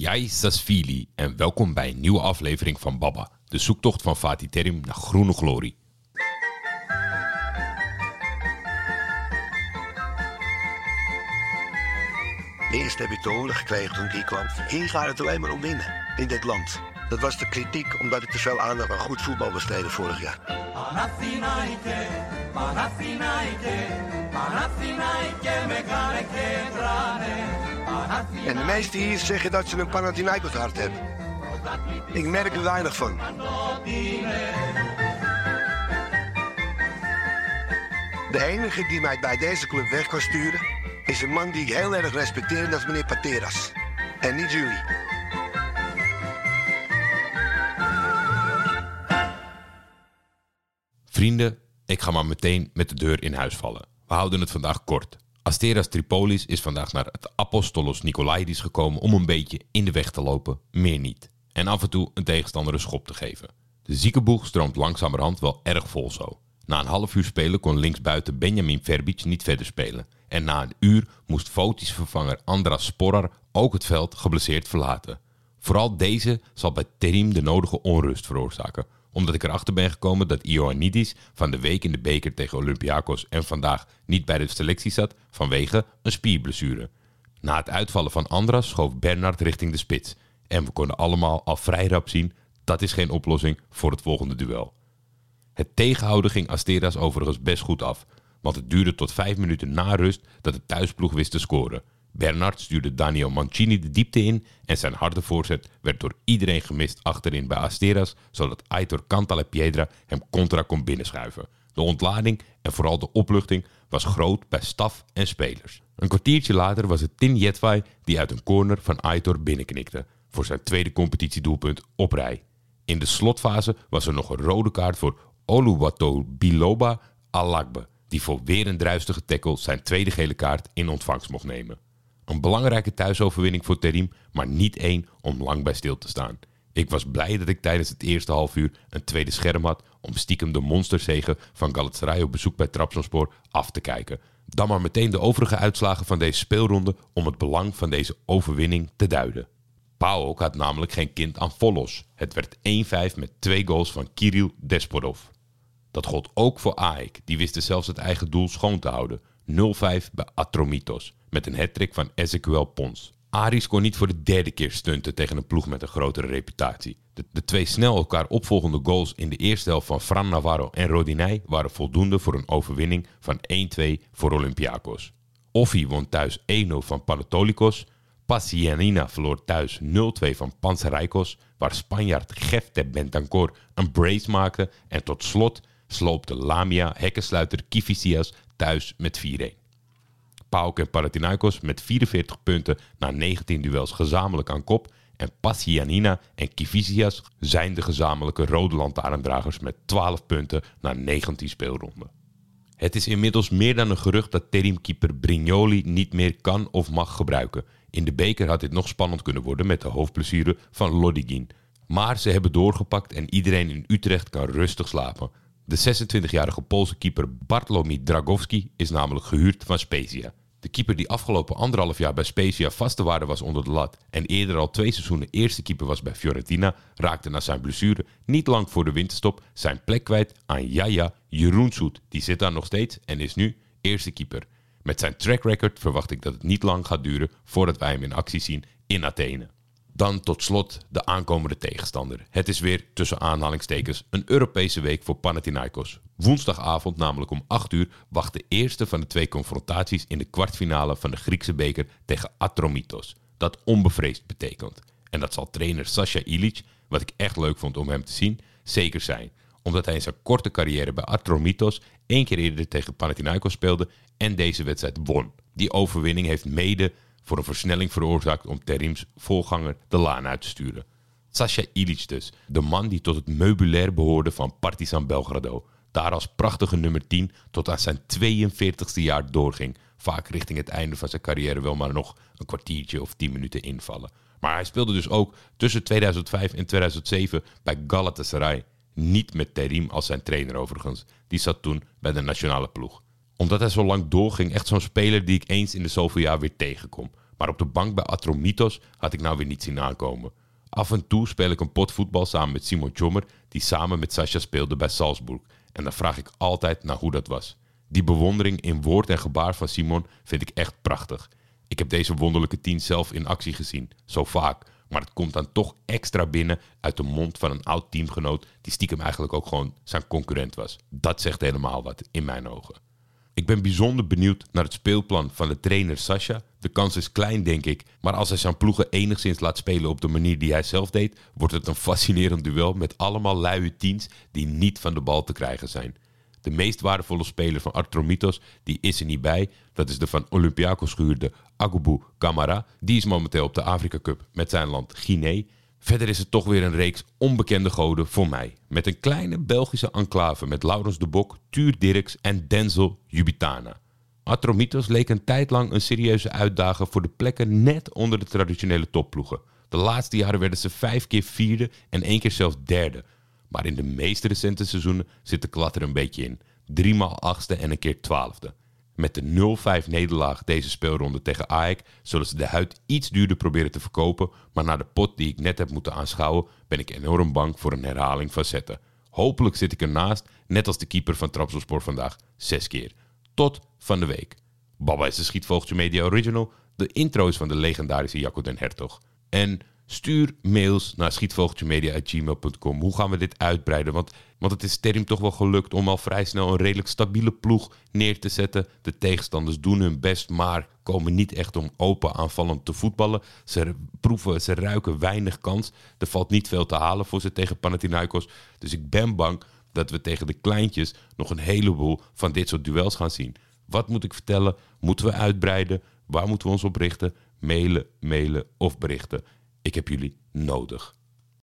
Jij Sasfili en welkom bij een nieuwe aflevering van Baba, de zoektocht van Fatih Terim naar groene glorie. Eerst heb ik te horen gekregen toen ik kwam. Hier gaat het alleen maar om winnen in dit land. Dat was de kritiek omdat ik te veel aandacht aan goed voetbal besteedde vorig jaar. Panathinaike, Panathinaike, Panathinaike, en de meesten hier zeggen dat ze een Panathinaikos hart hebben. Ik merk er weinig van. De enige die mij bij deze club weg kan sturen... is een man die ik heel erg respecteer en dat is meneer Pateras. En niet jullie. Vrienden, ik ga maar meteen met de deur in huis vallen. We houden het vandaag kort. Asteras Tripolis is vandaag naar het Apostolos Nikolaidis gekomen om een beetje in de weg te lopen, meer niet. En af en toe een tegenstander een schop te geven. De ziekenboeg stroomt langzamerhand wel erg vol zo. Na een half uur spelen kon linksbuiten Benjamin Verbic niet verder spelen. En na een uur moest Fotis vervanger Andras Sporar ook het veld geblesseerd verlaten. Vooral deze zal bij Terim de nodige onrust veroorzaken, omdat ik erachter ben gekomen dat Ioannidis van de week in de beker tegen Olympiakos en vandaag niet bij de selectie zat vanwege een spierblessure. Na het uitvallen van Andras schoof Bernard richting de spits. En we konden allemaal al vrij rap zien dat is geen oplossing voor het volgende duel. Het tegenhouden ging Asteras overigens best goed af, want het duurde tot vijf minuten na rust dat de thuisploeg wist te scoren. Bernard stuurde Daniel Mancini de diepte in en zijn harde voorzet werd door iedereen gemist achterin bij Asteras, zodat Aitor Cantalepiedra hem contra kon binnenschuiven. De ontlading en vooral de opluchting was groot bij staf en spelers. Een kwartiertje later was het Tin Jetwai die uit een corner van Aitor binnenknikte voor zijn tweede competitiedoelpunt op rij. In de slotfase was er nog een rode kaart voor Oluwato Biloba Alagbe, die voor weer een druistige tackle zijn tweede gele kaart in ontvangst mocht nemen. Een belangrijke thuisoverwinning voor Terim, maar niet één om lang bij stil te staan. Ik was blij dat ik tijdens het eerste half uur een tweede scherm had om stiekem de monsterzegen van Galatasaray op bezoek bij Trabzonspor af te kijken. Dan maar meteen de overige uitslagen van deze speelronde om het belang van deze overwinning te duiden. PAOK had namelijk geen kind aan Volos. Het werd 1-5 met twee goals van Kirill Despodov. Dat gold ook voor AEK, die wisten zelfs het eigen doel schoon te houden. 0-5 bij Atromitos, met een hattrick van Ezequiel Pons. Aris kon niet voor de derde keer stunten tegen een ploeg met een grotere reputatie. De, twee snel elkaar opvolgende goals in de eerste helft van Fran Navarro en Rodinei waren voldoende voor een overwinning van 1-2 voor Olympiakos. Offi won thuis 1-0 van Panatolikos. Passianina verloor thuis 0-2 van Panzerikos, waar Spanjaard Gefte Bentancor een brace maakte. En tot slot sloopte Lamia hekkensluiter Kifisias thuis met 4-1. PAOK en Panathinaikos met 44 punten na 19 duels gezamenlijk aan kop. En Passianina en Kivisias zijn de gezamenlijke rode lantaarndragers met 12 punten na 19 speelronden. Het is inmiddels meer dan een gerucht dat terimkeeper Brignoli niet meer kan of mag gebruiken. In de beker had dit nog spannend kunnen worden met de hoofdblessure van Lodigin. Maar ze hebben doorgepakt en iedereen in Utrecht kan rustig slapen. De 26-jarige Poolse keeper Bartlomi Dragowski is namelijk gehuurd van Spezia. De keeper die afgelopen anderhalf jaar bij Spezia vaste waarde was onder de lat en eerder al twee seizoenen eerste keeper was bij Fiorentina, raakte na zijn blessure niet lang voor de winterstop zijn plek kwijt aan Jaja Jeroensoet. Die zit daar nog steeds en is nu eerste keeper. Met zijn track record verwacht ik dat het niet lang gaat duren voordat wij hem in actie zien in Athene. Dan tot slot de aankomende tegenstander. Het is weer tussen aanhalingstekens een Europese week voor Panathinaikos. Woensdagavond, namelijk om 8 uur, wacht de eerste van de twee confrontaties in de kwartfinale van de Griekse beker tegen Atromitos. Dat onbevreesd betekent. En dat zal trainer Sasha Ilic, wat ik echt leuk vond om hem te zien, zeker zijn. Omdat hij in zijn korte carrière bij Atromitos één keer eerder tegen Panathinaikos speelde en deze wedstrijd won. Die overwinning heeft mede voor een versnelling veroorzaakt om Terims voorganger de laan uit te sturen. Sasha Ilic dus, de man die tot het meubilair behoorde van Partizan Belgrado. Daar als prachtige nummer 10 tot aan zijn 42ste jaar doorging. Vaak richting het einde van zijn carrière wel maar nog een kwartiertje of 10 minuten invallen. Maar hij speelde dus ook tussen 2005 en 2007 bij Galatasaray. Niet met Terim als zijn trainer overigens. Die zat toen bij de nationale ploeg omdat hij zo lang doorging, echt zo'n speler die ik eens in de zoveel jaar weer tegenkom. Maar op de bank bij Atromitos had ik nou weer niet zien aankomen. Af en toe speel ik een pot voetbal samen met Simon Tjommer, die samen met Sascha speelde bij Salzburg. En dan vraag ik altijd naar hoe dat was. Die bewondering in woord en gebaar van Simon vind ik echt prachtig. Ik heb deze wonderlijke tien zelf in actie gezien, zo vaak. Maar het komt dan toch extra binnen uit de mond van een oud teamgenoot die stiekem eigenlijk ook gewoon zijn concurrent was. Dat zegt helemaal wat in mijn ogen. Ik ben bijzonder benieuwd naar het speelplan van de trainer Sascha. De kans is klein, denk ik. Maar als hij zijn ploegen enigszins laat spelen op de manier die hij zelf deed, wordt het een fascinerend duel met allemaal luie teams die niet van de bal te krijgen zijn. De meest waardevolle speler van Artromitos, die is er niet bij. Dat is de van Olympiakos gehuurde Agubu Kamara. Die is momenteel op de Afrika Cup met zijn land Guinea. Verder is het toch weer een reeks onbekende goden voor mij. Met een kleine Belgische enclave met Laurens de Bok, Tuur Dirks en Denzel Jubitana. Atromitos leek een tijd lang een serieuze uitdager voor de plekken net onder de traditionele topploegen. De laatste jaren werden ze vijf keer vierde en één keer zelfs derde. Maar in de meeste recente seizoenen zit de klat er een beetje in. Driemaal achtste en een keer twaalfde. Met de 0-5 nederlaag deze speelronde tegen AEK zullen ze de huid iets duurder proberen te verkopen, maar na de pot die ik net heb moeten aanschouwen ben ik enorm bang voor een herhaling van zetten. Hopelijk zit ik ernaast, net als de keeper van Trabzonspor vandaag, zes keer. Van de week. Baba is de Schietvogeltje Media Original. De intro is van de legendarische Jacco den Hertog. En Stuur mails naar schietvogeltjemedia.gmail.com. Hoe gaan we dit uitbreiden? Want, want het is Terim toch wel gelukt om al vrij snel een redelijk stabiele ploeg neer te zetten. De tegenstanders doen hun best, maar komen niet echt om open aanvallend te voetballen. Ze proeven, ze ruiken weinig kans. Er valt niet veel te halen voor ze tegen Panathinaikos. Dus ik ben bang dat we tegen de kleintjes nog een heleboel van dit soort duels gaan zien. Wat moet ik vertellen? Moeten we uitbreiden? Waar moeten we ons op richten? Mailen, mailen of berichten. Ik heb jullie nodig.